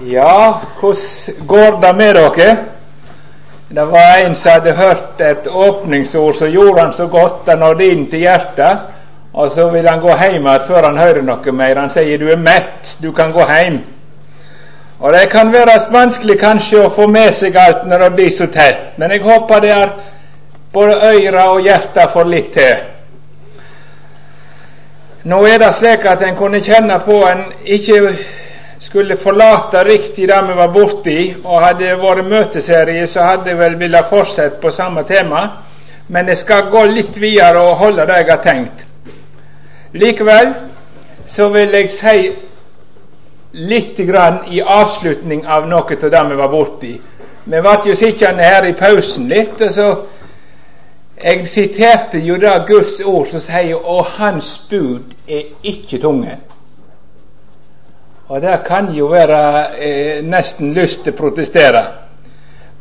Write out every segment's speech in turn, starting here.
Ja, hvordan går det med dere? Det var en som hadde hørt et åpningsord som gjorde han så godt han nådde inn til hjertet. Og så vil han gå hjem igjen før han hører noe mer. Han sier 'du er mett, du kan gå hjem'. Og Det kan være vanskelig kanskje å få med seg alt når det blir så tett, men jeg håper det er både øyre og hjerte får litt til. Nå er det slik at en kunne kjenne på en ikke skulle forlate riktig det vi var borti, og hadde det vært møteserie, så hadde jeg vel villet fortsette på samme tema. Men jeg skal gå litt videre og holde det jeg har tenkt. Likevel så vil jeg si litt grann i avslutning av noe av det vi var borti. Vi ble jo sittende her i pausen litt, og så Jeg siterte jo da Guds ord som sier 'Og Hans bud er ikke tunge'. Og det kan jo være eh, nesten lyst til å protestere.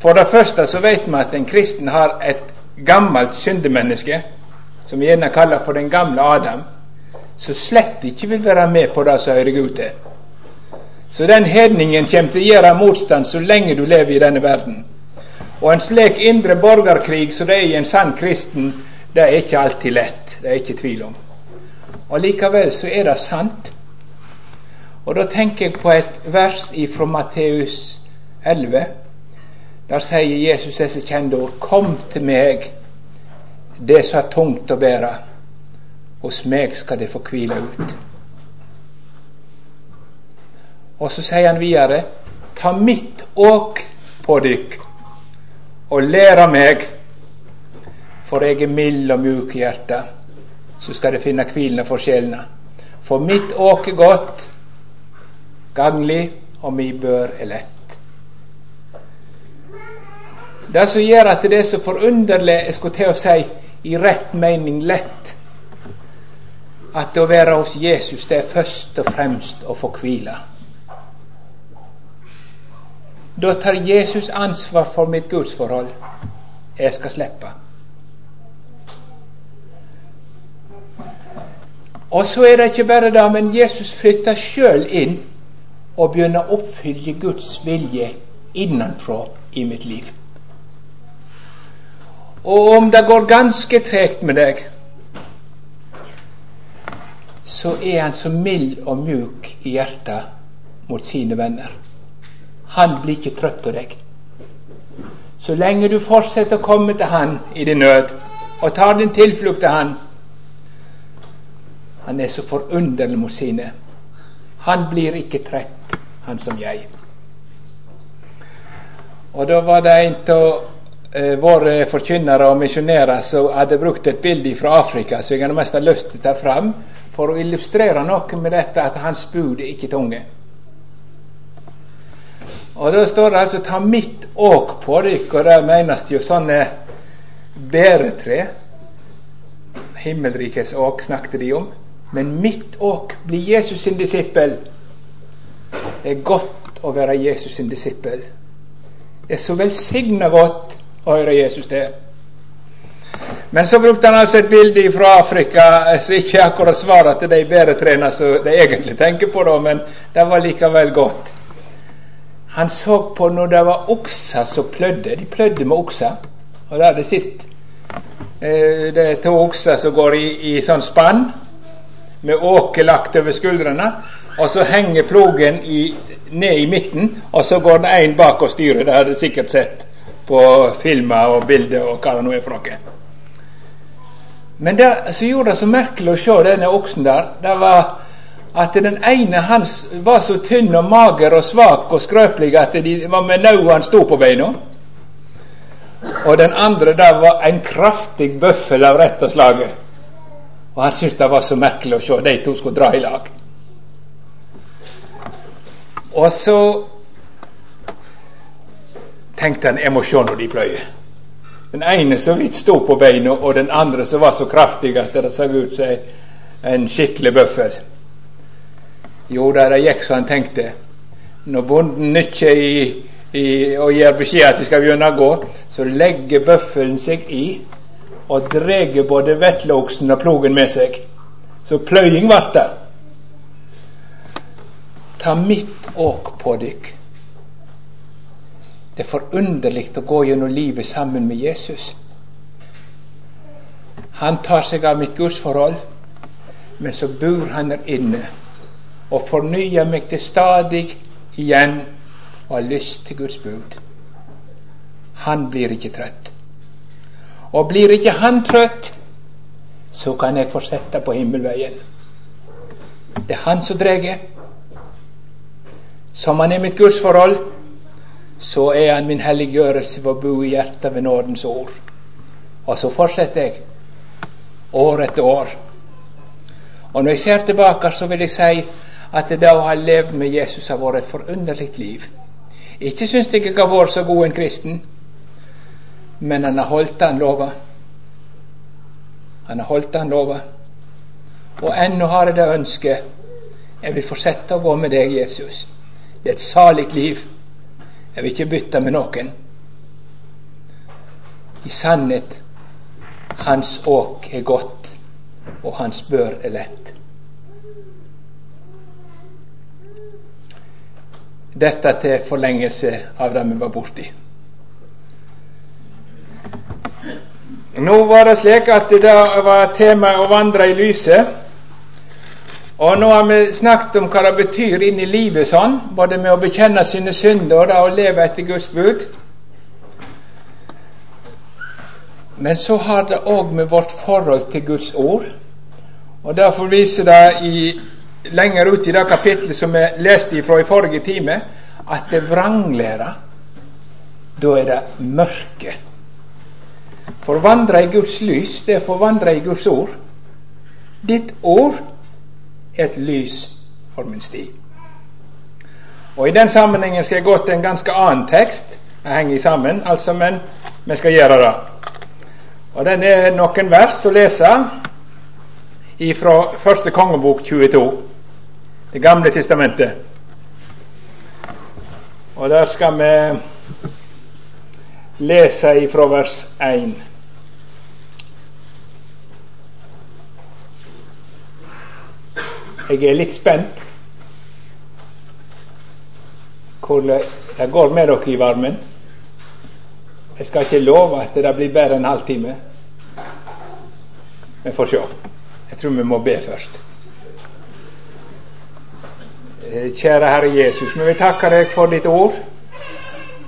For det første så vet vi at en kristen har et gammelt syndemenneske, som vi gjerne kaller for den gamle Adam, som slett ikke vil være med på det som hører Gud til. Så den hedningen kommer til å gjøre motstand så lenge du lever i denne verden. Og en slik indre borgerkrig som det er i en sann kristen, det er ikke alltid lett. Det er ikke tvil om. Og likevel så er det sant. Og da tenker jeg på et vers fra Matteus 11. Der sier Jesus disse kjente ord Kom til meg, det som er tungt å bære. Hos meg skal det få hvile ut. Og så sier han videre Ta mitt åk på dykk og lær av meg, for jeg er mild og mjuk i hjertet, så skal det finne hvilen for sjelene. For mitt åk er godt, ganglig, og mi bør er lett. Det som gjør at det er så forunderlig, jeg skulle til å si i rett mening lett, at å være hos Jesus, det er først og fremst å få hvile. Da tar Jesus ansvar for mitt gudsforhold. Jeg skal slippe. Og så er det ikke bare det, men Jesus flytter sjøl inn og begynne å oppfylle Guds vilje innenfra i mitt liv. Og om det går ganske tregt med deg, så er han så mild og mjuk i hjertet mot sine venner. Han blir ikke trøtt av deg. Så lenge du fortsetter å komme til Han i din nød, og tar din tilflukt til Han Han er så forunderlig mot sine. Han blir ikke trett, han som jeg. Og da var det en av eh, våre forkynnere og misjonærer som hadde brukt et bilde fra Afrika, så jeg hadde mest lyst til å ta fram for å illustrere noe med dette at hans bud er ikke tunge. Og da står det altså 'ta mitt åk på dykk', og der menes jo sånne bæretre. Himmelrikets åk snakket de om. Men mitt åk blir Jesus sin disippel. Det er godt å være Jesus sin disippel. Det er så velsigna godt å høre Jesus til. Men så brukte han altså et bilde fra Afrika som ikke akkurat svarer til de bæretrærne som de egentlig tenker på, da, men det var likevel godt. Han så på når det var okser som plødde. De plødde med okser. Og det sitter eh, det er to okser som går i, i sånn spann med åker lagt over skuldrene. Og så henger plogen i, ned i midten, og så går det en bak og styrer. Det har du sikkert sett på filmer og bilder og hva det nå er for noe. Men det som gjorde det så merkelig å se denne oksen der, det var at den ene hans var så tynn og mager og svak og skrøpelig at det var med nauet han sto på beina. Og den andre der var en kraftig bøffel av rett og slaget. Og han syntes det var så merkelig å se de to skulle dra i lag. Og så tenkte han jeg må se når de pløyer. Den ene så vidt sto på beina, og den andre som var så kraftig at det så ut som en skikkelig bøffel. Jo da, det gikk som han tenkte. Når bonden nytter i, i, og gir beskjed at de skal begynne å gå, så legger bøffelen seg i og drar både vettloksen og plogen med seg. Så pløying ble det. Ta mitt åk på dykk, Det er forunderlig å gå gjennom livet sammen med Jesus. Han tar seg av mitt gudsforhold, men så bor han der inne og fornyer meg til stadig igjen og har lyst til Guds bud. Han blir ikke trøtt. Og blir ikke han trøtt, så kan jeg fortsette på himmelveien. Det er han som drar. Som han er mitt gudsforhold, så er han min helliggjørelse ved å bo i hjertet ved nådens ord. Og så fortsetter jeg, år etter år. Og når jeg ser tilbake, så vil jeg si at det å ha levd med Jesus har vært et forunderlig liv. Ikke syns jeg jeg har vært så god en kristen, men han har holdt den lova. Han har holdt den lova. Og ennå har jeg det ønsket. Jeg vil fortsette å gå med deg, Jesus. Det er et salig liv. Jeg vil ikke bytte med noen. I sannhet, hans åk er godt, og hans bør er lett. Dette til forlengelse av det vi var borti. Nå var det slik at det var tema å vandre i lyset. Og nå har vi snakket om hva det betyr inn i livet sånn, både med å bekjenne sine synder og å leve etter Guds bud. Men så har det òg med vårt forhold til Guds ord. Og Derfor viser det i, lenger ut i det kapitlet som vi leste ifra i forrige time, at det vranglærer. Da er det mørke. For å vandre i Guds lys, det er forvandra i Guds ord. Ditt ord er et lys for min sti. Og I den sammenhengen skal jeg gå til en ganske annen tekst. Jeg henger sammen, altså, men vi skal gjøre det. Og Den er noen vers å lese fra første kongebok 22, Det gamle testamentet. Og der skal vi lese ifra vers 1. Jeg er litt spent hvordan det går med dere i varmen. Jeg skal ikke love at det blir bedre enn halvtime. Vi får se. Jeg tror vi må be først. Eh, kjære Herre Jesus, vi vil takke deg for ditt ord.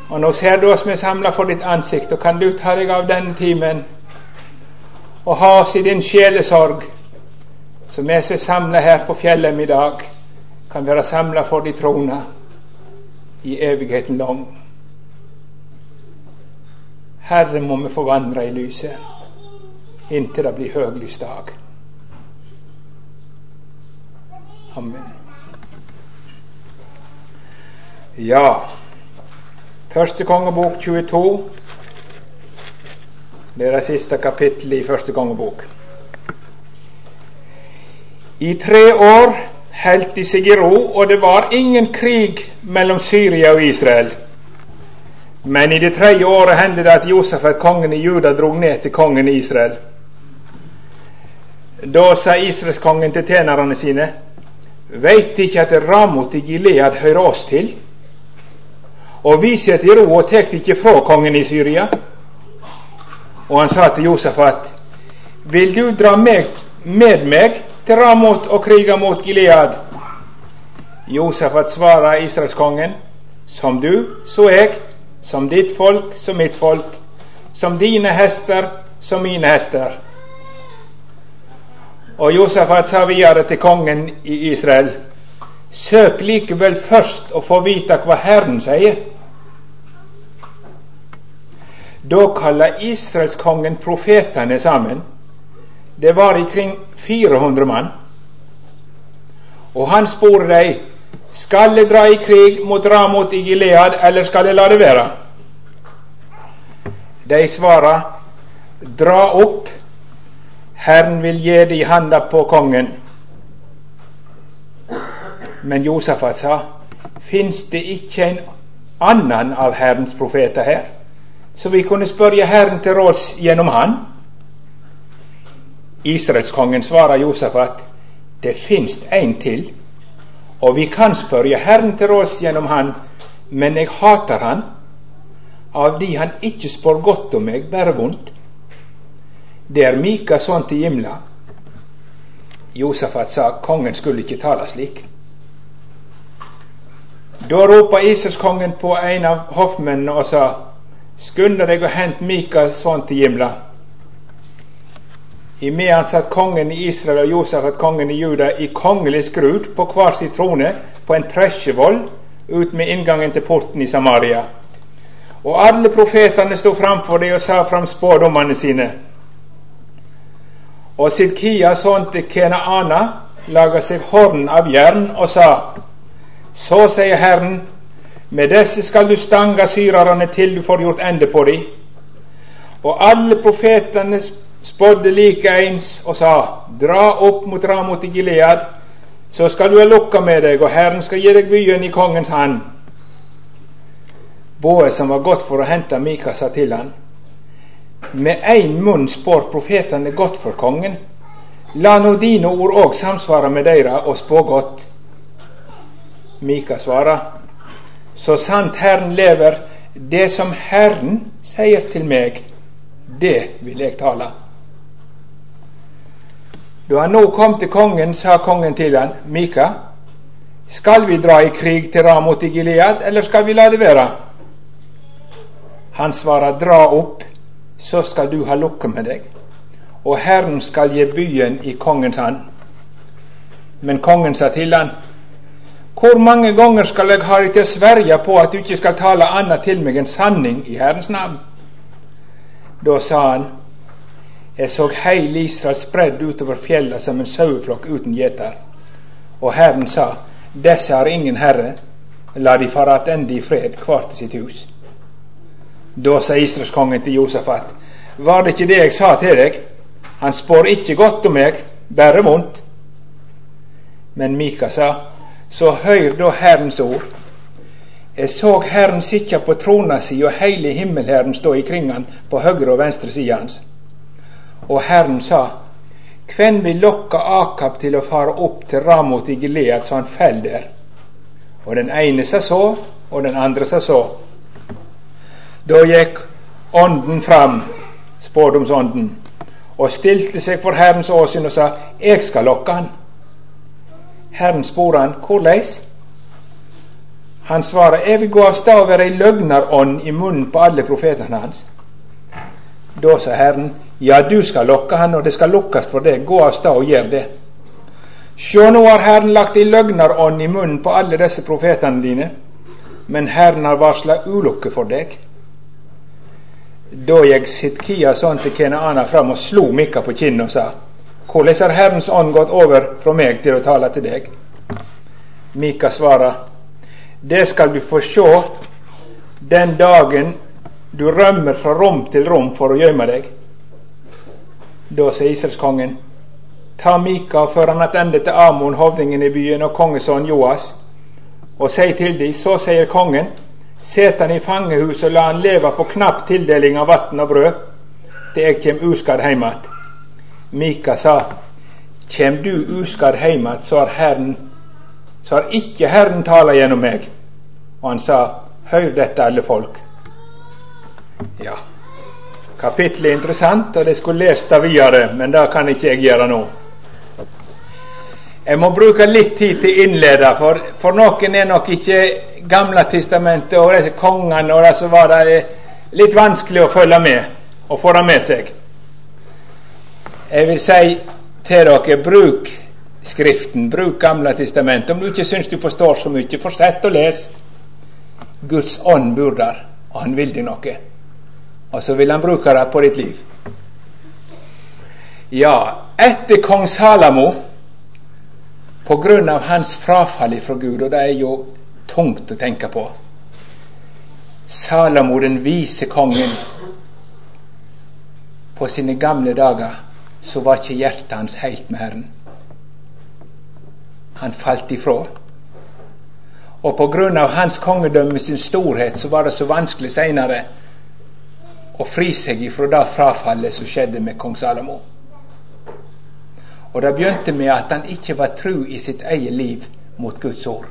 Og nå ser du oss vi samla for ditt ansikt, og kan du ta deg av denne timen og ha oss i din sjelesorg så vi som er samla her på fjellet i dag, kan være samla for de trona i evigheten lang. Herre, må vi få vandre i lyset inntil det blir høglysdag. Amen. Ja, første kongebok 22. Det er det siste kapittelet i første kongebok. I tre år holdt de seg i ro, og det var ingen krig mellom Syria og Israel. Men i det tredje året hendte det at Josef, kongen i Juda, drog ned til kongen i Israel. Da sa israelskongen til tjenerne sine, veit ikke at Ramot i Gilead hører oss til? Og vi sitter i ro og tek ikke fra kongen i Syria. Og han sa til Josef at vil du dra meg, med meg til Ramot og kriga mot Gilead. Josefat svarer israelskongen, som du, så jeg, som ditt folk, som mitt folk, som dine hester, som mine hester. Og Josefat sa videre til kongen i Israel, søk likevel først å få vite hva Herren sier. Da kaller israelskongen profetene sammen det var ikring 400 mann. Og han spurte dem skal de dra i krig mot Ramot i Gilead, eller skal de la det være? De svarer dra opp, Herren vil gi det i handa på kongen. Men Josefat sa, fins det ikke en annen av Herrens profeter her, så vi kunne spørre Herren til råds gjennom han? Israelskongen svarer Josefat, det finst en til, og vi kan spørre Herren til råds gjennom han, men jeg hater han, av de han ikke spår godt om meg, bare vondt. Det er Mika sånn til Jimla. Josafat sa kongen skulle ikke tale slik. Da ropa Israelskongen på en av hoffmennene og sa Skynd deg og hent Mika sånn til Gimla. Imedan satt kongen i Israel og Josafat kongen i Juda i kongelig skrud på hver sin trone på en tresjevoll ut med inngangen til porten i Samaria. Og alle profetene sto framfor dem og sa fram spådommene sine. Og Sidkia, sønnen til Kenaana, laga seg horn av jern og sa:" Så sier Herren, med disse skal du stange syrerne til du får gjort ende på dem. Og alle profetene spådde likeens og sa:" Dra opp mot Ramot i Gilead, så skal du ha lukka med deg, og Herren skal gi deg byen i kongens hand. Boe, som var gått for å hente Mika, sa til han, med én munn spår profetene godt for kongen. La nå dine ord òg samsvare med deira og spå godt. Mika svarer, så sant Herren lever, det som Herren sier til meg, det vil jeg tale. Da han nå kom til kongen, sa kongen til han, Mika, skal vi dra i krig til Ramot i Gilead, eller skal vi la det være? Han svarer, dra opp, så skal du ha lukket med deg, og Herren skal gi byen i kongens hand. Men kongen sa til han, hvor mange ganger skal jeg ha deg til å sverge på at du ikke skal tale annet til meg enn sanning i Herrens navn? Da sa han, jeg så heil Israel spredd utover fjella som en saueflokk uten gjeter. Og Herren sa, disse har ingen herre, la de fare attende i fred, hver til sitt hus. Da sa Israelskongen til Josafat, var det ikke det jeg sa til deg? Han spår ikke godt om meg, bare vondt. Men Mika sa, så høyr da Herrens ord. Jeg så Herren sitte på trona si og heile himmelherren stå ikring han på høyre og venstre side hans. Og Herren sa, Hvem vil lokke Akab til å fare opp til Ramot i Gilead så han fell der? Og den ene sa så, og den andre sa så. Da gikk ånden fram, spådomsånden, og stilte seg for Herrens åsyn og sa, Jeg skal lokke han. Herren spurte han, Korleis? Han svarer, Jeg vil gå av sted og være ei løgnerånd i munnen på alle profetene hans. Da sa Herren, ja, du skal lokke han, og det skal lukkes for deg. Gå av sted og gjør det. Sjå, nå har Herren lagt ei løgnerånd i munnen på alle disse profetene dine, men Herren har varsla ulykke for deg. Da gikk Sitkia sånn til Kenaana fram og slo Mikka på kinnet og sa:" Hvordan har Herrens ånd gått over fra meg til å tale til deg? Mika svarer, det skal du få sjå den dagen du rømmer fra rom til rom for å gjemme deg. Da sier Israelskongen, ta Mika før han attende til Amon, hovdingen i byen, og kongesønnen Joas, og si til de, så sier kongen, set han i fangehuset og la han leve på knapp tildeling av vann og brød, til jeg kjem uskadd heim att. Mika sa, kjem du uskadd heim att, så har Herren så har ikke Herren tala gjennom meg. Og han sa, høyr dette, alle folk. Ja, kapittelet er interessant, og det skulle lest det videre, men det kan ikke jeg gjøre nå. Jeg må bruke litt tid til innleder, for, for noen er nok ikke Gamle testamentet og disse kongene og det som var der, litt vanskelig å følge med og få det med seg. Jeg vil si til dere, bruk Skriften, bruk Gamle testamentet. Om du ikke syns du forstår så mye, fortsett å lese. Guds ånd bor der, og han vil deg noe. Og så vil han bruke det på ditt liv. Ja, etter kong Salamo, på grunn av hans frafall fra Gud, og det er jo tungt å tenke på Salamo, den vise kongen, på sine gamle dager, så var ikke hjertet hans helt med Herren. Han falt ifra. Og på grunn av hans kongedømme sin storhet, så var det så vanskelig seinere å fri seg ifra det frafallet som skjedde med kong Salomo. Og det begynte med at han ikke var tru i sitt eget liv mot Guds ord.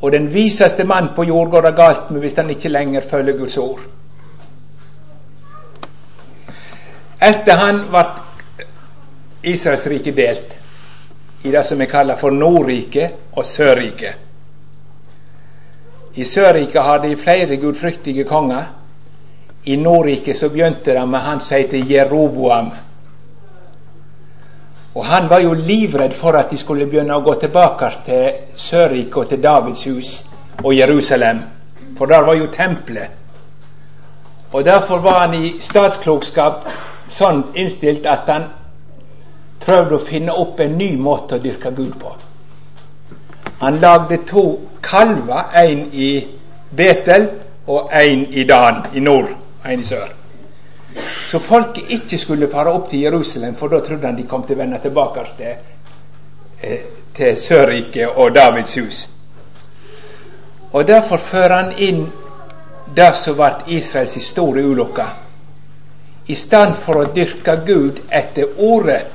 Og den viseste mann på jord går det galt med hvis han ikke lenger følger Guds ord. Etter han ble Israelsriket delt i det som vi kaller for Nordriket og Sørriket. I Sørriket har de flere gudfryktige konger. I Nordriket så begynte de med han som heter Jeroboam. Og Han var jo livredd for at de skulle begynne å gå tilbake til Sørriket og til Davids hus og Jerusalem, for der var jo tempelet. Og Derfor var han i statsklokskap sånn innstilt at han prøvde å finne opp en ny måte å dyrke Gud på. Han lagde to kalver, en i Betel og en i Dan i nord og en i sør. Så folket ikke skulle fare opp til Jerusalem, for da trodde han de kom til å vende tilbake til, eh, til Sørriket og Davids hus. Og Derfor fører han inn det som ble Israels store ulykke. I stedet for å dyrke Gud etter ordet,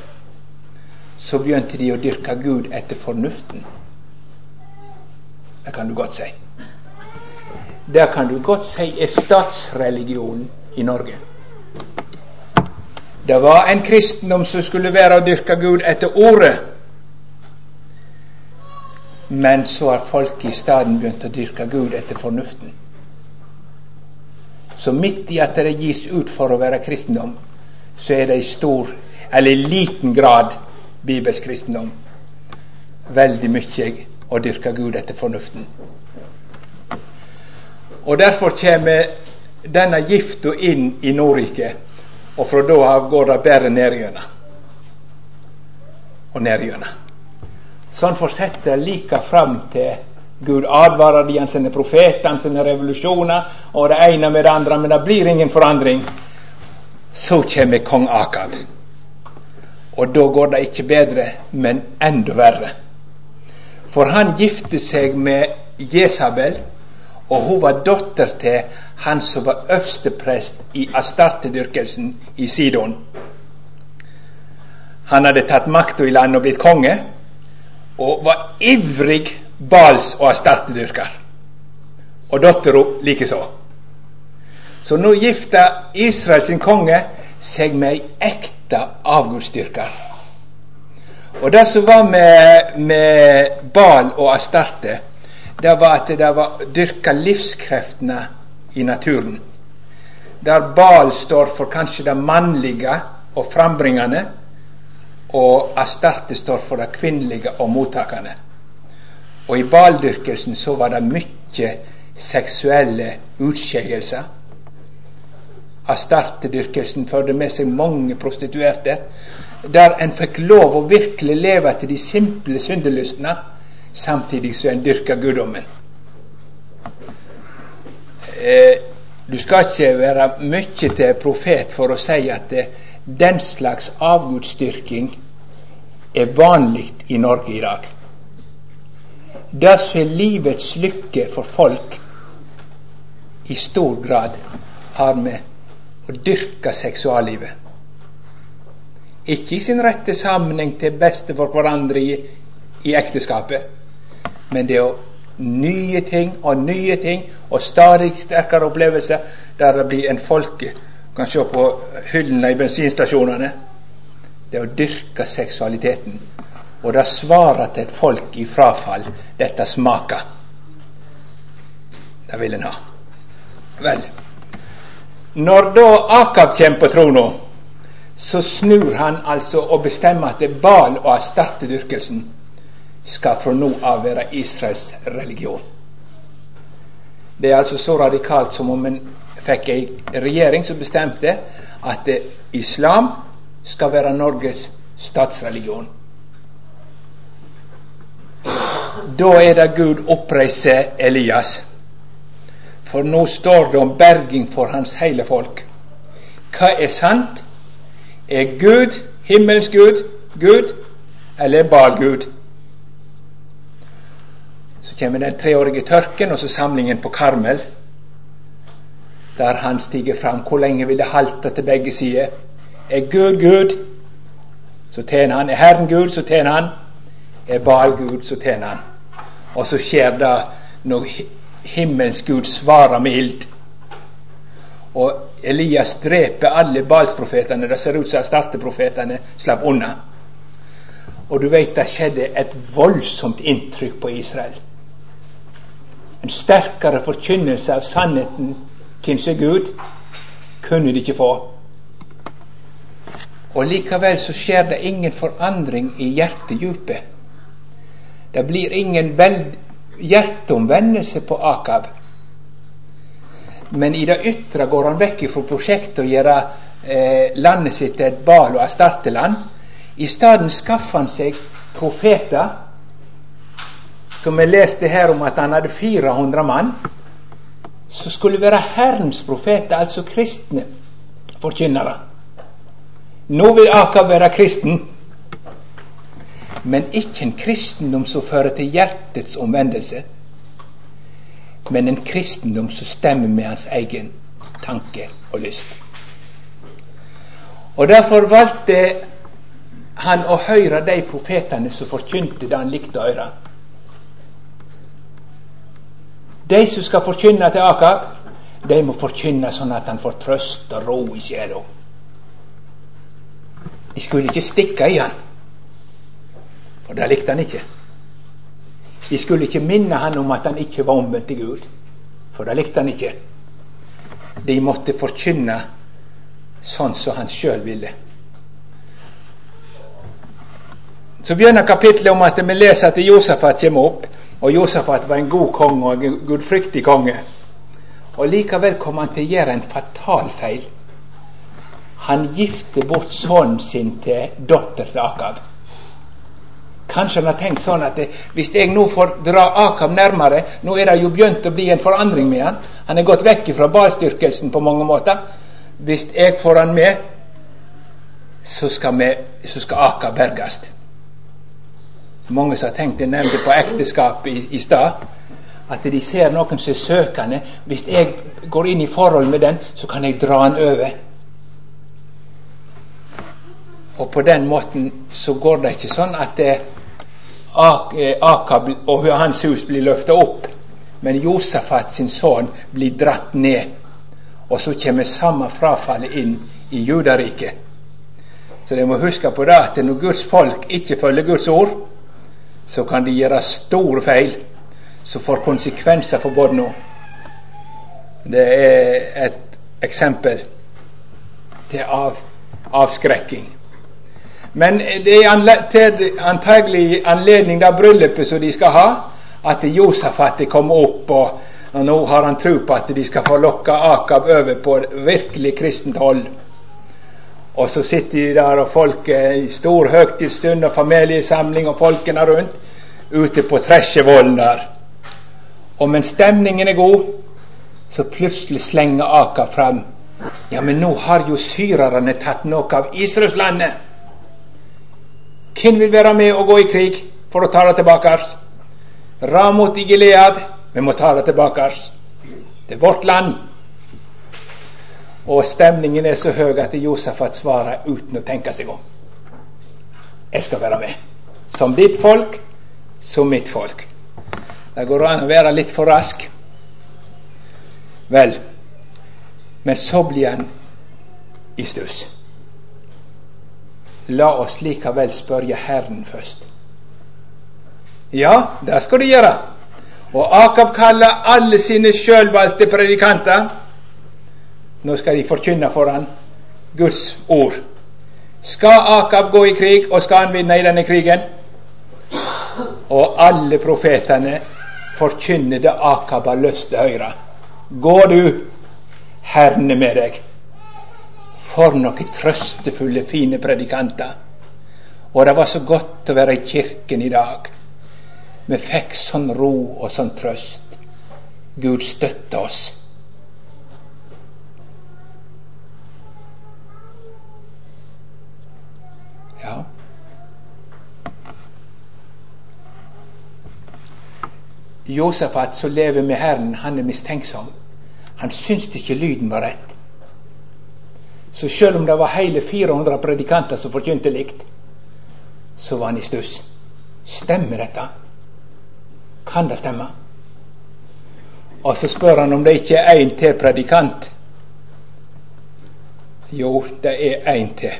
så begynte de å dyrke Gud etter fornuften. Det kan du godt si. Det kan du godt si er statsreligionen i Norge. Det var en kristendom som skulle være å dyrke Gud etter ordet. Men så har folk i staden begynt å dyrke Gud etter fornuften. Så midt i at det gis ut for å være kristendom, så er det i stor, eller i liten grad, bibelsk kristendom. Veldig mye å dyrke Gud etter fornuften. Og Derfor kommer denne gifta inn i Nordrike, og fra da av går det bare nedgjennom. Og nedgjennom. Sånn fortsetter like fram til Gud advarer de, han sender profeter, sender revolusjoner, og det ene med det andre, men det blir ingen forandring. Så kommer kong Akab. Og da går det ikke bedre, men enda verre. For han gifte seg med Jesabel, og hun var datter til han som var øversteprest i Astartedyrkelsen i Sidon. Han hadde tatt makta i landet og blitt konge, og var ivrig Bals- og Astartedyrker. Og dattera likeså. Så nå gifta Israel sin konge seg med ei ekte avgudsdyrker. Og det som var med, med Bal og Astarte, det var at det var dyrka livskreftene i naturen. Der Bal står for kanskje det mannlige og frambringende, og Astarte står for det kvinnelige og mottakende. Og i baldyrkelsen så var det mye seksuelle utskeielser. Astartedyrkelsen førte med seg mange prostituerte, der en fikk lov å virkelig leve etter de simple syndelystene, samtidig som en dyrka guddommen. Eh, du skal ikke være mye til profet for å si at det, den slags avgudsdyrking er vanlig i Norge i dag. Det som er livets lykke for folk, i stor grad har med å dyrke seksuallivet. Ikke i sin rette sammenheng til beste for hverandre i, i ekteskapet, men det er nye ting og nye ting og stadig sterkere opplevelser der det blir en folke kan se på hyllene i bensinstasjonene. Det er å dyrke seksualiteten. Og det svarer til et folk i frafall. Dette smaker. Det vil en ha. Vel, når da Akab kommer på trona, så snur han altså og bestemmer at Bal og astartedyrkelsen skal fra nå av være Israels religion. Det er altså så radikalt som om en fikk ei regjering som bestemte at islam skal være Norges statsreligion. Da er det Gud oppreiser Elias for nå står det om berging for hans hele folk. Hva er sant? Er Gud himmelens Gud Gud, eller bare Gud? Så kommer den treårige tørken og så samlingen på Karmel, der han stiger fram. Hvor lenge vil det halte til begge sider? Er Gud Gud, så tjener han. Er Herren Gud, så tjener han. Er Baal Gud, så tjener han. Og så skjer det når himmelens Gud svarer med ild. Og Elias dreper alle Balsprofetene. Det ser ut som starteprofetene slapp unna. Og du vet det skjedde et voldsomt inntrykk på Israel. En sterkere forkynnelse av sannheten hvem som Gud, kunne de ikke få. Og likevel så skjer det ingen forandring i hjertedypet. Det blir ingen hjerteomvendelse på Akab. Men i det ytre går han vekk fra prosjektet å gjøre eh, landet sitt til et bal- og astarteland. I stedet skaffer han seg profeter, som vi leste her om at han hadde 400 mann, som skulle være Herrens profeter, altså kristne forkynnere. Nå vil Akab være kristen, men ikke en kristendom som fører til hjertets omvendelse, men en kristendom som stemmer med hans egen tanke og lyst. Og Derfor valgte han å høre de profetene som forkynte det han likte å høre. De som skal forkynne til Akab, de må forkynne sånn at han får trøst og ro i sjela. De skulle ikke stikke i han, for det likte han ikke. De skulle ikke minne han om at han ikke var omvendt til Gud, for det likte han ikke. De måtte forkynne sånn som han sjøl ville. Så begynner kapitlet om at vi leser at Josafat kommer opp, og Josafat var en god konge og en gudfryktig konge. Og Likevel kom han til å gjøre en fatal feil. Han gifter bort sønnen sin til datter til Akab. Kanskje han har tenkt sånn at hvis jeg nå får dra Akab nærmere Nå er det jo begynt å bli en forandring med han. Han er gått vekk fra balstyrkelsen på mange måter. Hvis jeg får han med, så skal, vi, så skal Akab berges. Mange som har tenkt Jeg nevnte på ekteskap i, i stad. At de ser noen som er søkende. Hvis jeg går inn i forhold med den, så kan jeg dra han over. Og på den måten så går det ikke sånn at det, Akab og hans hus blir løfta opp, men Josafat sin sønn blir dratt ned. Og så kommer samme frafallet inn i Judariket. Så de må huske på det at når Guds folk ikke følger Guds ord, så kan de gjøre store feil som får konsekvenser for både. Det er et eksempel til av, avskrekking. Men det er antagelig anledning det bryllupet som de skal ha, at Josafat kommer opp, og, og, nå har han tro på at de skal få lokka Akab over på virkelig kristent hold. Og så sitter de der, og folk i stor høytidsstund og familiesamling, og folkene rundt, ute på Tresjevollen der. Og mens stemningen er god, så plutselig slenger Akab fram. Ja, men nå har jo syrerne tatt noe av Israelslandet. Hvem vil være med og gå i krig for å ta det tilbake? Ramot i Gilead, vi må ta det tilbake. Det er vårt land. Og stemningen er så høy at Josefat svarer uten å tenke seg om. Jeg skal være med. Som ditt folk, som mitt folk. Det går an å være litt for rask. Vel, men så blir han i stuss. La oss likevel spørre Herren først. Ja, det skal du gjøre. Og Akab kaller alle sine sjølvalgte predikanter. Nå skal de forkynne for han Guds ord. Skal Akab gå i krig, og skal han vinne i denne krigen? Og alle profetene forkynner det Akab har lyst til å høre. Gå du, Herren er med deg. For noen trøstefulle, fine predikanter. Og det var så godt å være i kirken i dag. Vi fikk sånn ro og sånn trøst. Gud støtte oss. Ja. Josefat som lever med Herren, han er mistenksom. Han syns ikke lyden var rett. Så selv om det var hele 400 predikanter som forkynte likt, så var han i stuss. Stemmer dette? Kan det stemme? Og så spør han om det ikke er én til predikant. Jo, det er én til,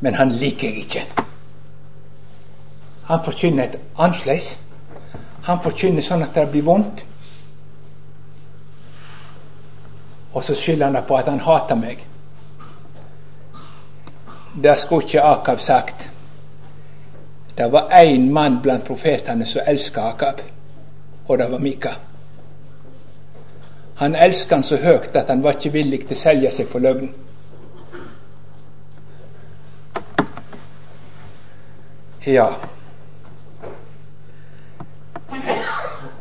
men han liker jeg ikke. Han forkynner et annerledes. Han forkynner sånn at det blir vondt. Og så skylder han det på at han hater meg. Det skulle ikke Akab sagt. Det var én mann blant profetene som elsket Akab, og det var Mika. Han elsket han så høyt at han var ikke villig til å selge seg for løgn. Ja.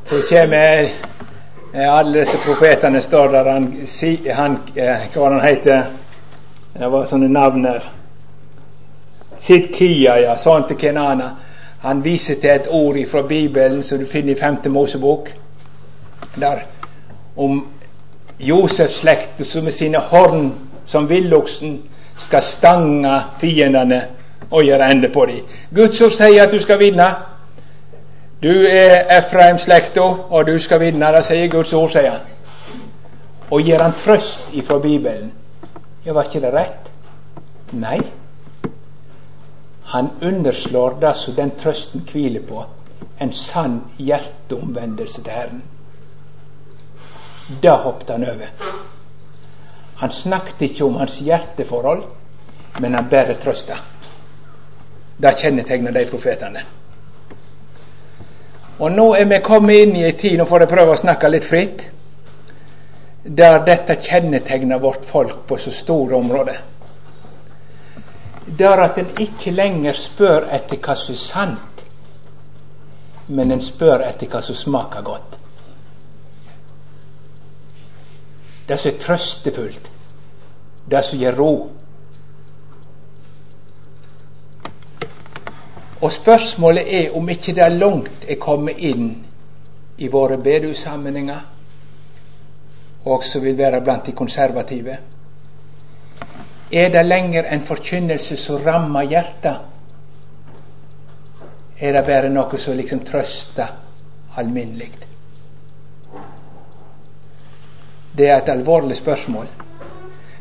Så kommer alle disse profetene står der han, han eh, Hva han heter Det var sånne navn her. Sidkia, ja, sa han til Kenana. Han viser til et ord fra Bibelen som du finner i femte Mosebok. Der om Josefs slekt som med sine horn som villoksen skal stange fiendene og gjøre ende på dem. Guds ord sier at du skal vinne. Du er Efraim-slekta, og du skal vinne. Det sier Guds ord, sier han. Og gir han trøst ifra Bibelen. Ja, var ikke det rett? Nei. Han underslår det som den trøsten hviler på, en sann hjerteomvendelse til Herren. Det hoppet han over. Han snakket ikke om hans hjerteforhold, men han bare trøsta. Det kjennetegner de profetene. Og nå er vi kommet inn i ei tid, nå får jeg prøve å snakke litt fritt, der dette kjennetegner vårt folk på så store områder det er at en ikke lenger spør etter hva som er sant, men en spør etter hva som smaker godt. Det som er trøstefullt, det som gir ro. Og spørsmålet er om ikke det er langt er kommet inn i våre bedehussammenhenger, og også vil være blant de konservative. Er det lenger en forkynnelse som rammer hjertet? Er det bare noe som liksom trøster alminnelig? Det er et alvorlig spørsmål.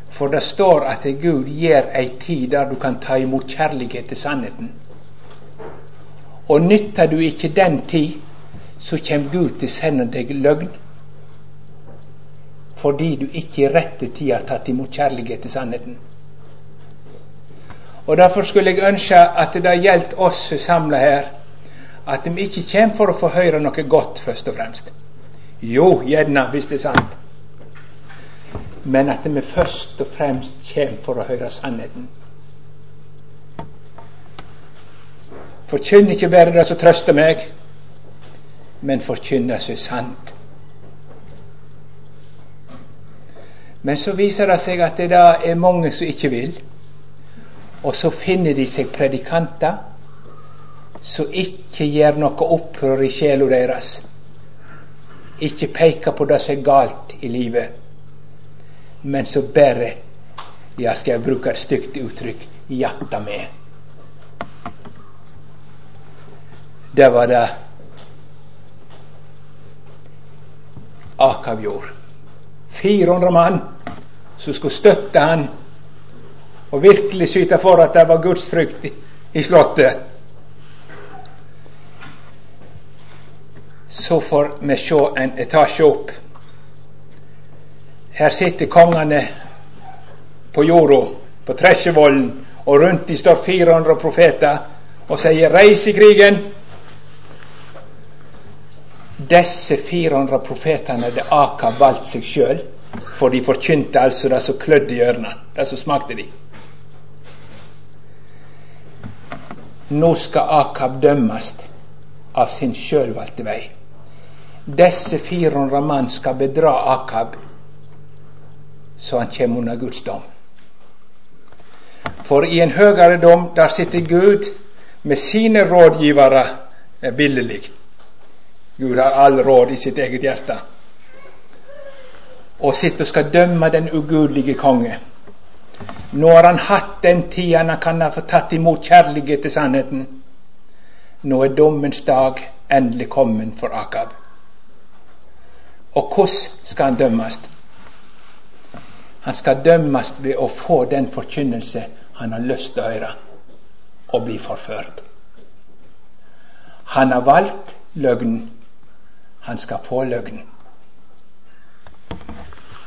For det står at Gud gir ei tid der du kan ta imot kjærlighet til sannheten. Og nytter du ikke den tid, så kommer Gud til å sende deg løgn. Fordi du ikke i rette tid har tatt imot kjærlighet til sannheten. Og Derfor skulle jeg ønske at det gjaldt oss som samla her, at vi ikke kommer for å få høre noe godt, først og fremst. Jo, gjerne, hvis det er sant. Men at vi først og fremst kommer for å høre sannheten. Forkynn ikke bare det som trøster meg, men forkynn det som er sant. Men så viser det seg at det er mange som ikke vil. Og så finner de seg predikanter som ikke gjør noe opprør i sjela deres. Ikke peker på det som er galt i livet, men så bare, ja, skal jeg bruke et stygt uttrykk, jatta med. Det var det Akav gjorde. 400 mann som skulle støtte han og virkelig syte for at det var gudsfrykt i, slottet. Så får vi se en etasje opp. Her sitter kongene på jorda, på Tresjevollen, og rundt de står 400 profeter og sier 'reis i krigen'. Disse 400 profetene hadde Akab valgt seg sjøl, for de forkynte altså det som klødde i ørene, det som smakte de. Nå skal Akab dømmes av sin sjølvalgte vei. Disse 400 mann skal bedra Akab, så han kommer under Guds dom. For i en høyere dom, der sitter Gud med sine rådgivere billedlig. Gud har all råd i sitt eget hjerte. Og sitter og skal dømme den ugudelige konge. Nå har han hatt den tida han kan ha fått tatt imot kjærlighet til sannheten. Nå er dommens dag endelig kommet for Akab. Og hvordan skal han dømmes? Han skal dømmes ved å få den forkynnelse han har lyst til å høre, og bli forført. Han har valgt løgnen. Han skal få løgnen.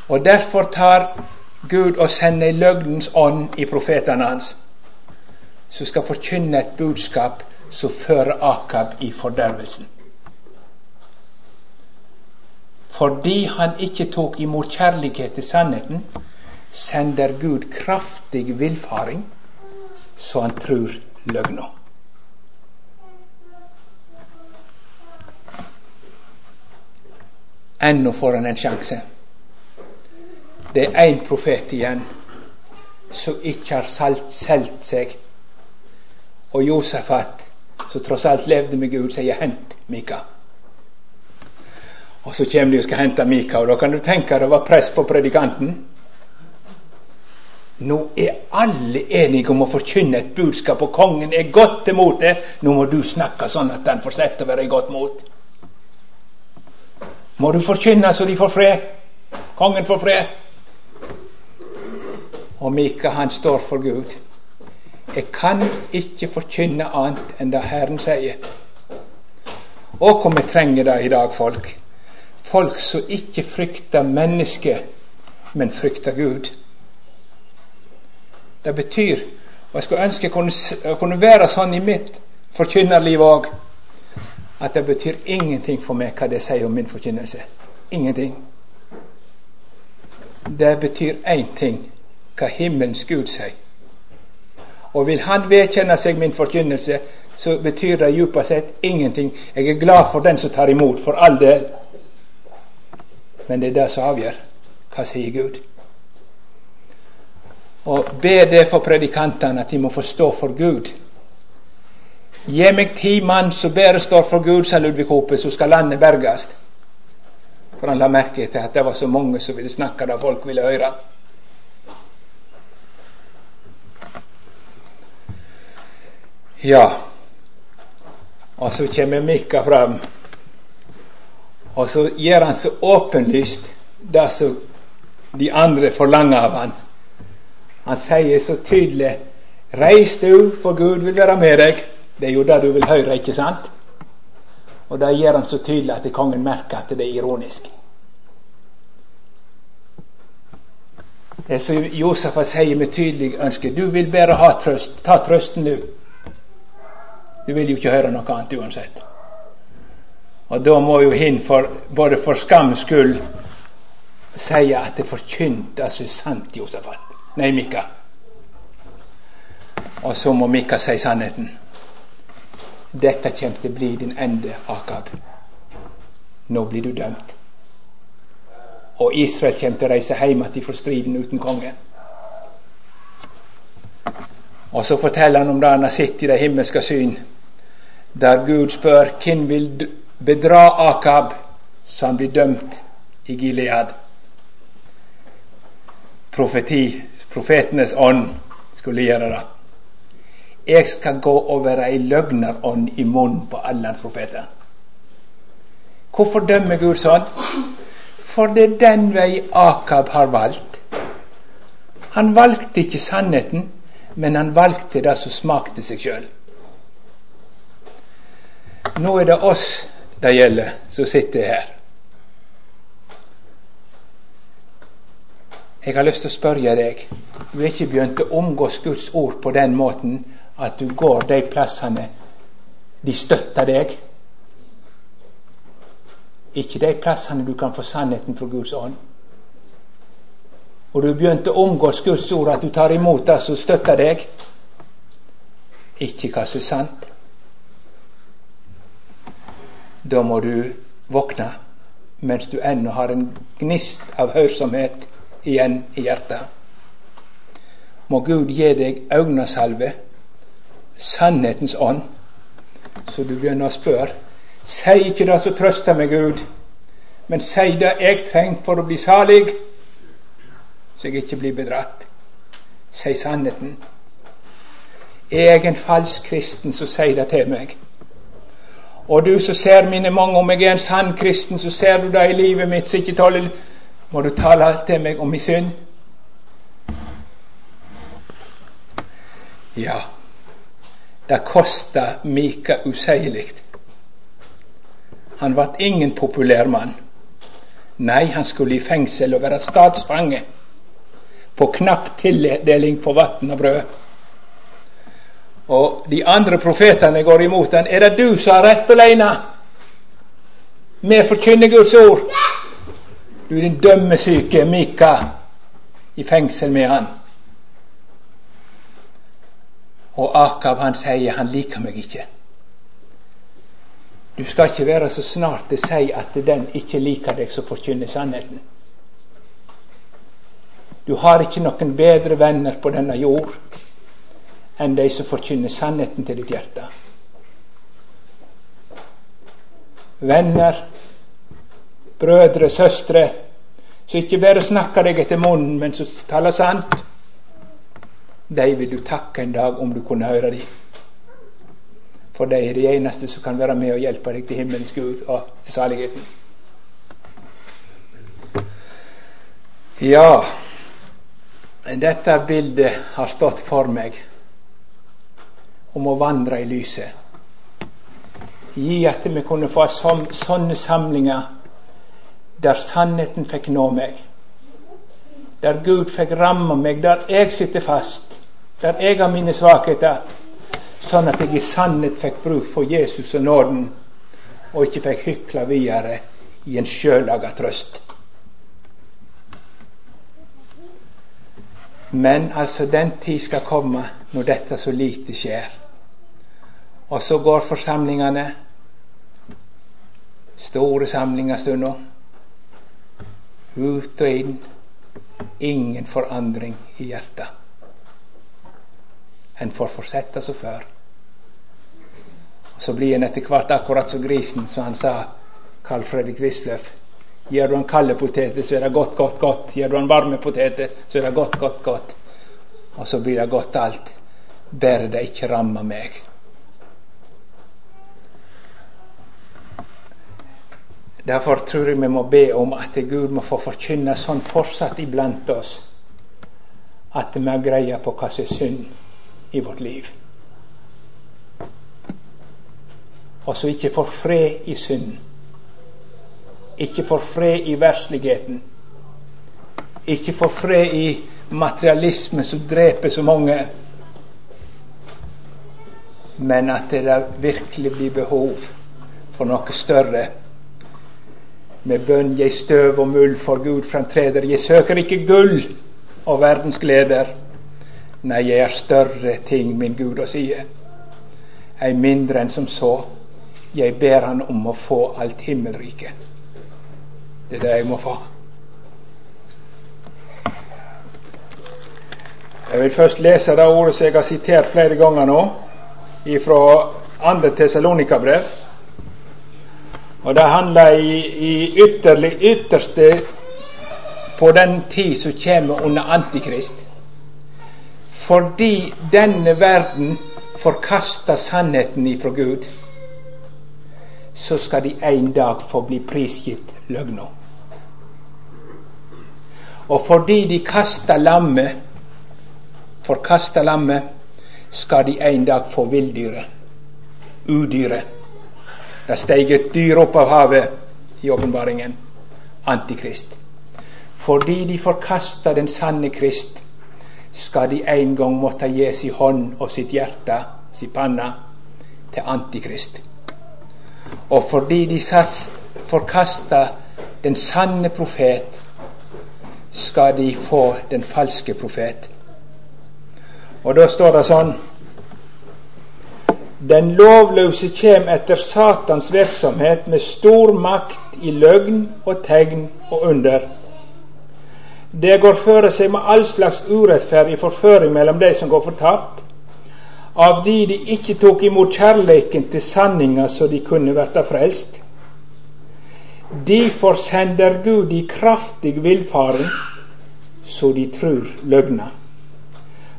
Og derfor tar Gud å sende løgnens ånd i profetene hans, som skal forkynne et budskap som fører Akab i fordervelsen. Fordi han ikke tok imot kjærlighet til sannheten, sender Gud kraftig villfaring, så han tror løgna. Ennå får han en sjanse. Det er én profet igjen som ikke har solgt seg. Og Josefat, som tross alt levde med Gud, sier 'hent Mika'. Og så kommer de og skal hente Mika, og da kan du tenke det var press på predikanten. Nå er alle enige om å forkynne et budskap, og kongen er godt imot det. Nå må du snakke sånn at den får sette å være i godt mot. Må du forkynne så de får fred. Kongen får fred. Og ikke han står for Gud. Jeg kan ikke forkynne annet enn det Herren sier. Og hvor vi trenger det i dag, folk. Folk som ikke frykter mennesket, men frykter Gud. Det betyr Og jeg skulle ønske jeg kunne, kunne være sånn i mitt forkynnerliv òg. At det betyr ingenting for meg hva det sier om min forkynnelse. Ingenting. Det betyr én ting hva himmelens Gud sier. Og vil Han vedkjenne seg min forkynnelse, så betyr det djupest sett ingenting. Jeg er glad for den som tar imot, for all del. Men det er det som avgjør. Hva sier Gud? Og be det for predikantene, at de må forstå for Gud. Gi meg ti mann som bare står for Gud, sa Ludvig Hope, så skal landet berges. For han la merke til at det var så mange som ville snakke det folk ville høre. Ja, og så kommer Mikka fram, og så gjør han så åpenlyst det som de andre forlanger av han. Han sier så tydelig 'Reis du, for Gud vil være med deg'. Det er jo det du vil høre, ikke sant? Og det gjør han så tydelig at kongen merker at det er ironisk. Det er som Josefa sier med tydelig ønske 'Du vil bare ha trøst. Ta trøsten, du'. Du vil jo ikke høre noe annet uansett. Og da må jo hin, for, både for skams skyld, si at det forkynte altså sant, Josefat. Nei, Mikka. Og så må Mikka si sannheten. Dette kommer til å bli din ende, Akab. Nå blir du dømt. Og Israel kommer til å reise hjem igjen fra striden uten konge. Og så forteller han om det han har sett i det himmelske syn, der Gud spør hvem vil bedra Akab han blir dømt i Gilead. Profeti, profetenes ånd skulle gjøre det. Jeg skal gå og være ei løgnerånd i munnen på alle hans profeter. Hvorfor dømmer Gud sånn? For det er den vei Akab har valgt. Han valgte ikke sannheten, men han valgte det som smakte seg sjøl. Nå er det oss det gjelder, som sitter her. Jeg har lyst til å spørre deg Du er ikke begynt å omgås Guds ord på den måten at du går de plassene de støtter deg. Ikke de plassene du kan få sannheten fra Guds ånd. Og du begynte å omgås Guds ord, at du tar imot det som støtter deg. Ikke hva som er sant. Da må du våkne mens du ennå har en gnist av hørsomhet igjen i hjertet. Må Gud gi deg øynesalve, sannhetens ånd, så du begynner å spørre. Si ikke det som trøster meg, Gud, men si det jeg trenger for å bli salig, så jeg ikke blir bedratt. Si sannheten. Er jeg en falsk kristen, som sier det til meg. Og du som ser mine mange om jeg er en sann kristen, så ser du det i livet mitt, så ikke tåler Må du tale til meg om min synd? Ja, det kosta Mika useielig. Han ble ingen populær mann. Nei, han skulle i fengsel og være statsfange på knapp tildeling på vann og brød. Og de andre profetene går imot han. Er det du som har rett alene? Vi forkynner Guds ord. Du er den dømmesyke Mika i fengsel med han. Og Akav han sier han liker meg ikke. Du skal ikke være så snart til å si at den ikke liker deg som forkynner sannheten. Du har ikke noen bedre venner på denne jord enn de som forkynner sannheten til ditt hjerte. Venner, brødre, søstre, som ikke bare snakker deg etter munnen, men som taler sant, de vil du takke en dag om du kunne høre dem. For de er de eneste som kan være med og hjelpe deg til himmelens Gud og til saligheten. Ja, dette bildet har stått for meg om å vandre i lyset. Gi at vi kunne få sånne samlinger der sannheten fikk nå meg. Der Gud fikk ramme meg, der jeg sitter fast, der jeg har mine svakheter. Sånn at jeg i sannhet fikk bruk for Jesus og nåden, og ikke fikk hykle videre i en sjølaga trøst. Men altså, den tid skal komme når dette så lite skjer. Og så går forsamlingene, store samlinger stunder, ut og inn. Ingen forandring i hjertet. En får fortsette som før. Og så blir en etter hvert akkurat som grisen, som han sa, Carl Fredrik Wisløff. Gir du en kalde poteter, så er det godt, godt, godt. Gir du en varme poteter, så er det godt, godt, godt. Og så blir det godt alt. Bare det ikke rammer meg. Derfor tror jeg vi må be om at Gud må få forkynne sånn fortsatt iblant oss at vi har greie på hva som er synd i vårt liv. Og så ikke får fred i synd. Ikke får fred i versligheten. Ikke får fred i materialisme som dreper så mange. Men at det virkelig blir behov for noe større med bønn jeg støv og muld for Gud fremtreder. Jeg søker ikke gull og verdens gleder. Nei, jeg er større ting, min Gud, å sie. Ei mindre enn som så. Jeg ber Han om å få alt himmelriket. Det er det jeg må få. Jeg vil først lese det ordet som jeg har sitert flere ganger nå, fra andre Tessalonika-brev. Og det handler i, i ytterlig, ytterste på den tid som kommer under Antikrist. Fordi denne verden forkaster sannheten ifra Gud, så skal de en dag få bli prisgitt løgna. Og fordi de kaster lammet, forkaster lammet, skal de en dag få villdyret, udyret. Det steg et dyr opp av havet i åpenbaringen Antikrist. Fordi de forkasta den sanne Krist, skal de en gang måtte gi sin hånd og sitt hjerte, sin panne, til Antikrist. Og fordi de forkasta den sanne profet, skal de få den falske profet. Og da står det sånn den lovløse kjem etter Satans virksomhet med stor makt i løgn og tegn og under. Det går føre seg med all slags urettferdig forføring mellom de som går fortapt, av de de ikke tok imot kjærleiken til sanninga så de kunne verta frelst. Derfor sender Gud i kraftig villfaring så de trur løgna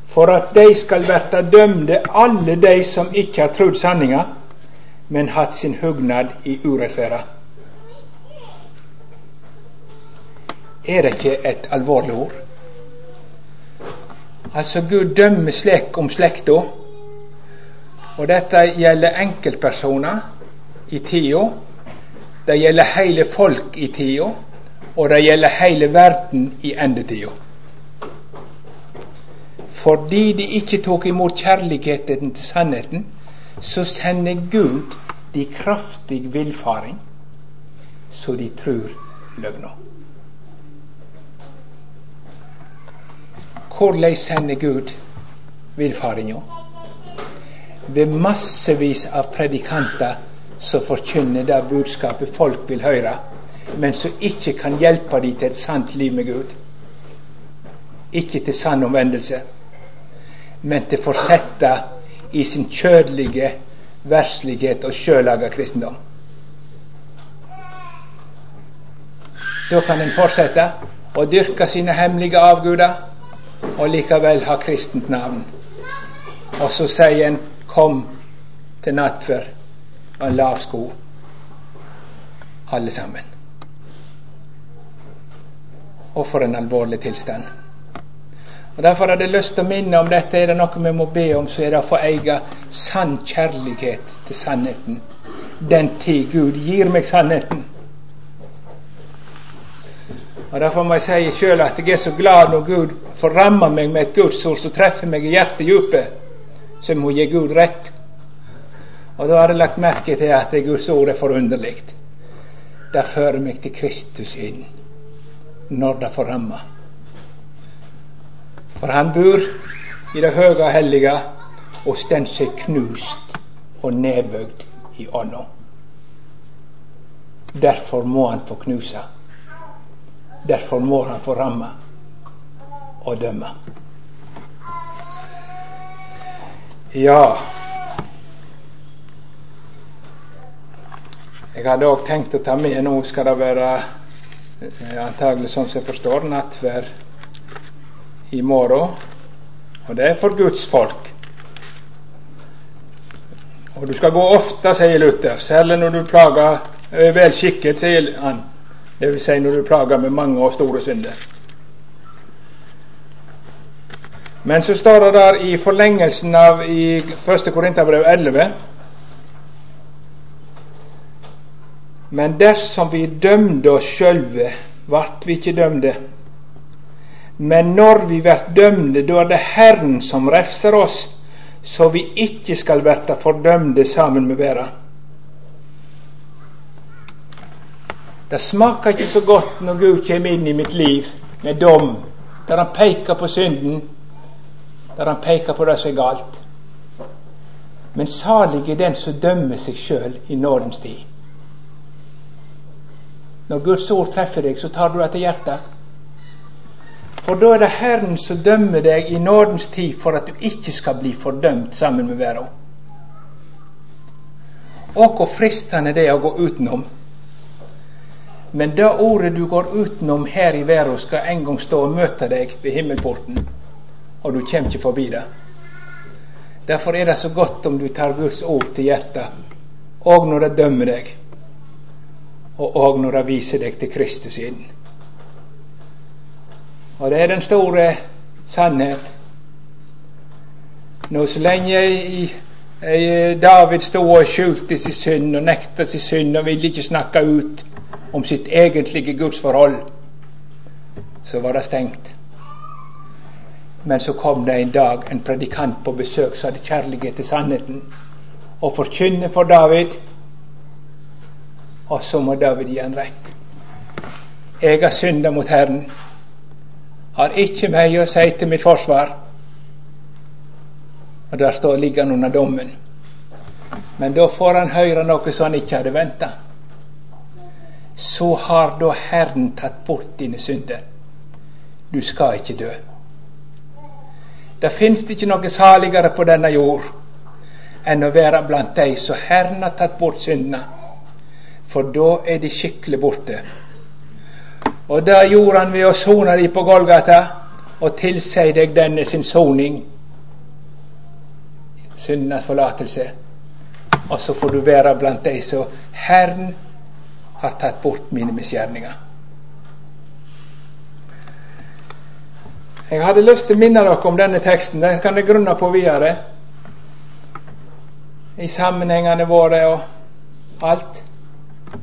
for at de skal verta dømde, alle de som ikke har trudd sanninga, men hatt sin hugnad i urettferda. Er det ikke et alvorlig ord? Altså, Gud dømmer slik om slekta, og dette gjelder enkeltpersoner i tida. Det gjelder hele folk i tida, og det gjelder hele verden i endetida. Fordi de ikke tok imot kjærligheten til sannheten, så sender Gud de kraftig villfaring, så de tror løgna. Hvordan sender Gud villfaringa? Ved massevis av predikanter som forkynner det budskapet folk vil høre, men som ikke kan hjelpe dem til et sant liv med Gud. Ikke til sann omvendelse, men til å fortsette i sin kjødelige verslighet og sjølaga kristendom. Da kan en fortsette å dyrke sine hemmelige avguder og likevel ha kristent navn. Og så sier en 'kom til nattverd' og en lav sko, alle sammen. Og for en alvorlig tilstand. Og Derfor hadde jeg lyst til å minne om dette. Er det noe vi må be om, så er det å få eie sann kjærlighet til sannheten. Den tid Gud gir meg sannheten. Og Derfor må jeg si sjøl at jeg er så glad når Gud får ramme meg med et Guds ord som treffer meg i hjertedjupet, så jeg må gi Gud rett. Og da har jeg lagt merke til at Guds ord er forunderlig. Det fører meg til Kristus inn når det får ramme. For han bor i det høye og hellige og står er knust og nedbøgd i ånda. Derfor må han få knuse. Derfor må han få ramme og dømme. Ja Jeg hadde òg tenkt å ta med Nå skal det være eh, antagelig sånn som jeg forstår nattverd i morgen. Og det er for Guds folk. Og du skal gå ofte, sier Luther, særlig når du plager er vel sier han. Vil si når du plager med mange og store synder. Men så står det der i forlengelsen av i 1. Korinterbrev 11 Men dersom vi dømde oss sjølve, vart vi ikke dømde. Men når vi blir dømde, da er det Herren som refser oss, så vi ikke skal verta fordømde sammen med verda. Det smaker ikke så godt når Gud kommer inn i mitt liv med dom, der han peker på synden, der han peker på det som er galt. Men salig er den som dømmer seg sjøl i nådens tid. Når Guds ord treffer deg, så tar du det til hjertet. For da er det Herren som dømmer deg i nådens tid for at du ikke skal bli fordømt sammen med verden. Og hvor fristende det er å gå utenom. Men det ordet du går utenom her i verden, skal en gang stå og møte deg ved himmelporten, og du kommer ikke forbi det. Derfor er det så godt om du tar Guds ord til hjertet, og når det dømmer deg, og òg når det viser deg til Kristus inn. Og det er den store sannhet. Nå så lenge David stod og skjulte sin synd og nekta sin synd og ville ikke snakke ut om sitt egentlige gudsforhold, så var det stengt. Men så kom det en dag en predikant på besøk som hadde kjærlighet til sannheten, og forkynne for David. Og så må David gi han rett. Jeg har synda mot Herren har ikke meg å si til mitt forsvar. Og der står ligger han under dommen. Men da får han høre noe som han ikke hadde venta. Så har da Herren tatt bort dine synder. Du skal ikke dø. Det fins ikke noe saligere på denne jord enn å være blant de som Herren har tatt bort syndene, for da er de skikkelig borte. Og det gjorde han ved å sone de på Golgata og tilsi deg denne sin soning, syndenes forlatelse. og så får du være blant de som Herren har tatt bort mine misgjerninger. Jeg hadde lyst til å minne dere om denne teksten. Den kan jeg grunne på videre. I sammenhengene våre og alt.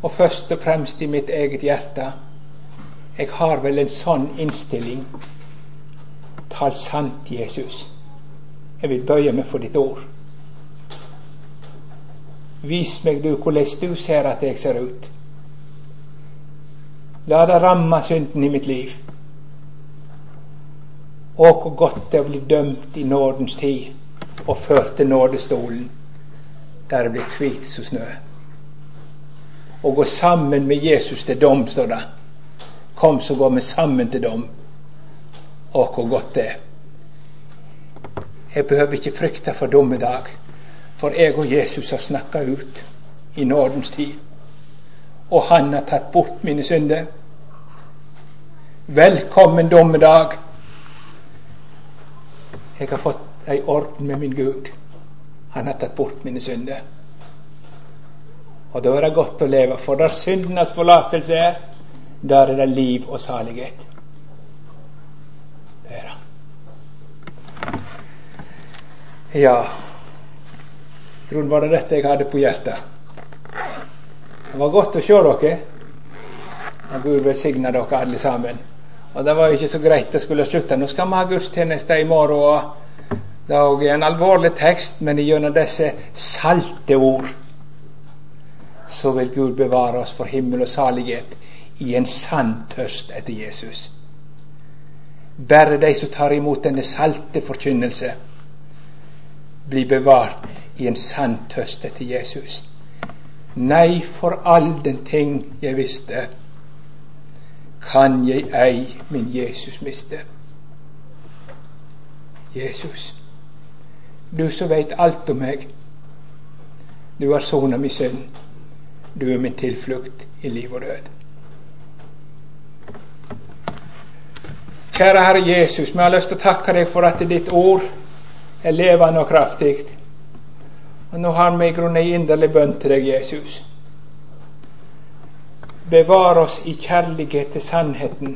Og først og fremst i mitt eget hjerte. Jeg har vel en sånn innstilling. Tal sant, Jesus. Jeg vil bøye meg for ditt ord. Vis meg du hvordan du ser at jeg ser ut. La det ramme synden i mitt liv. Å, hvor godt det å bli dømt i nådens tid og ført til nådestolen, der det blir hvit som snø. Å gå sammen med Jesus til dom, står det. Kom, så går vi sammen til dem. Å, hvor godt det er. Jeg behøver ikke frykte for dommedag, for jeg og Jesus har snakka ut i nådens tid. Og han har tatt bort mine synder. Velkommen dommedag. Jeg har fått ei orden med min Gud. Han har tatt bort mine synder. Og da er det godt å leve, for der syndenes forlatelse er, der er det liv og salighet. Det er det. Ja, grunnen var det dette jeg hadde på hjertet. Det var godt å se dere. Og Gud velsigne dere alle sammen. Og det var jo ikke så greit å skulle slutte. Nå skal vi ha gudstjeneste i morgen. Det er en alvorlig tekst, men gjennom disse salte ord så vil Gud bevare oss for himmel og salighet i en sann tørst etter Jesus. Bare de som tar imot denne salte forkynnelse, blir bevart i en sann tørst etter Jesus. Nei, for all den ting jeg visste, kan jeg ei min Jesus miste. Jesus, du som veit alt om meg, du har sona min synd. Du er min tilflukt i liv og død. Kjære Herre Jesus, vi har lyst til å takke deg for at ditt ord er levende og kraftig. Og nå har vi i grunnen en inderlig bønn til deg, Jesus. Bevar oss i kjærlighet til sannheten.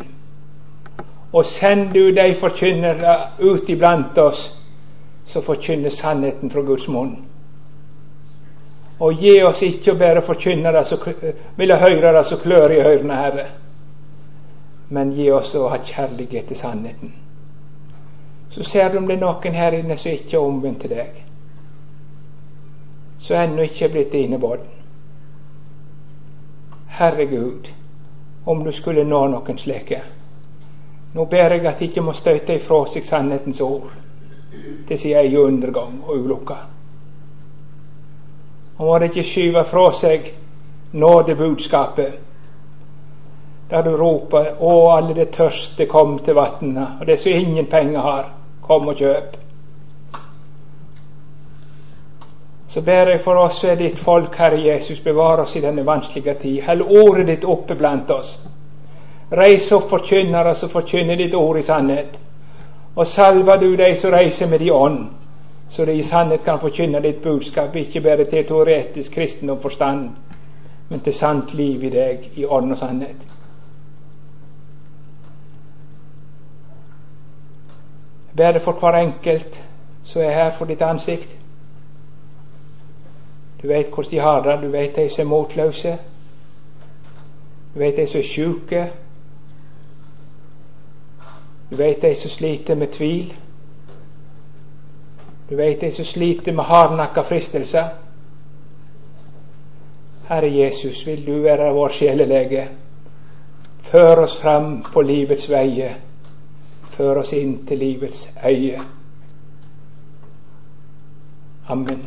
Og send du de forkynnere ut iblant oss som forkynner sannheten fra Guds munn. Og gi oss ikke å bare forkynnere som vil høre det som klør i ørene, Herre, men gi oss å ha kjærlighet til sannheten. Så ser du om det er noen her inne som ikke er omvendt til deg, som ennå ikke er blitt dine barn. Herregud, om du skulle nå noen slike. Nå ber jeg at de ikke må støte ifra seg sannhetens ord til sin egen undergang og ulykke. Og må de ikke skyve fra seg nådebudskapet, der du roper 'Å, alle de tørste, kom til vatnene', og det som ingen penger har, kom og kjøp. Så ber jeg for oss og ditt folk, Herre Jesus, bevare oss i denne vanskelige tid. Hell ordet ditt oppe blant oss. Reis opp forkynnere som forkynner ditt ord i sannhet. Og salva du de som reiser med din ånd, så de i sannhet kan forkynne ditt budskap, ikke bare til teoretisk kristendom forstand, men til sant liv i deg, i ånd og sannhet. Det for hver enkelt som er her for ditt ansikt. Du vet hvordan de har det. Du vet de som er motløse. Du vet de som er sjuke. Du vet de som sliter med tvil. Du vet de som sliter med hardnakka fristelser. Herre Jesus, vil du være vår sjelelege. Før oss fram på livets veier. Før oss inn til livets øye. Amen.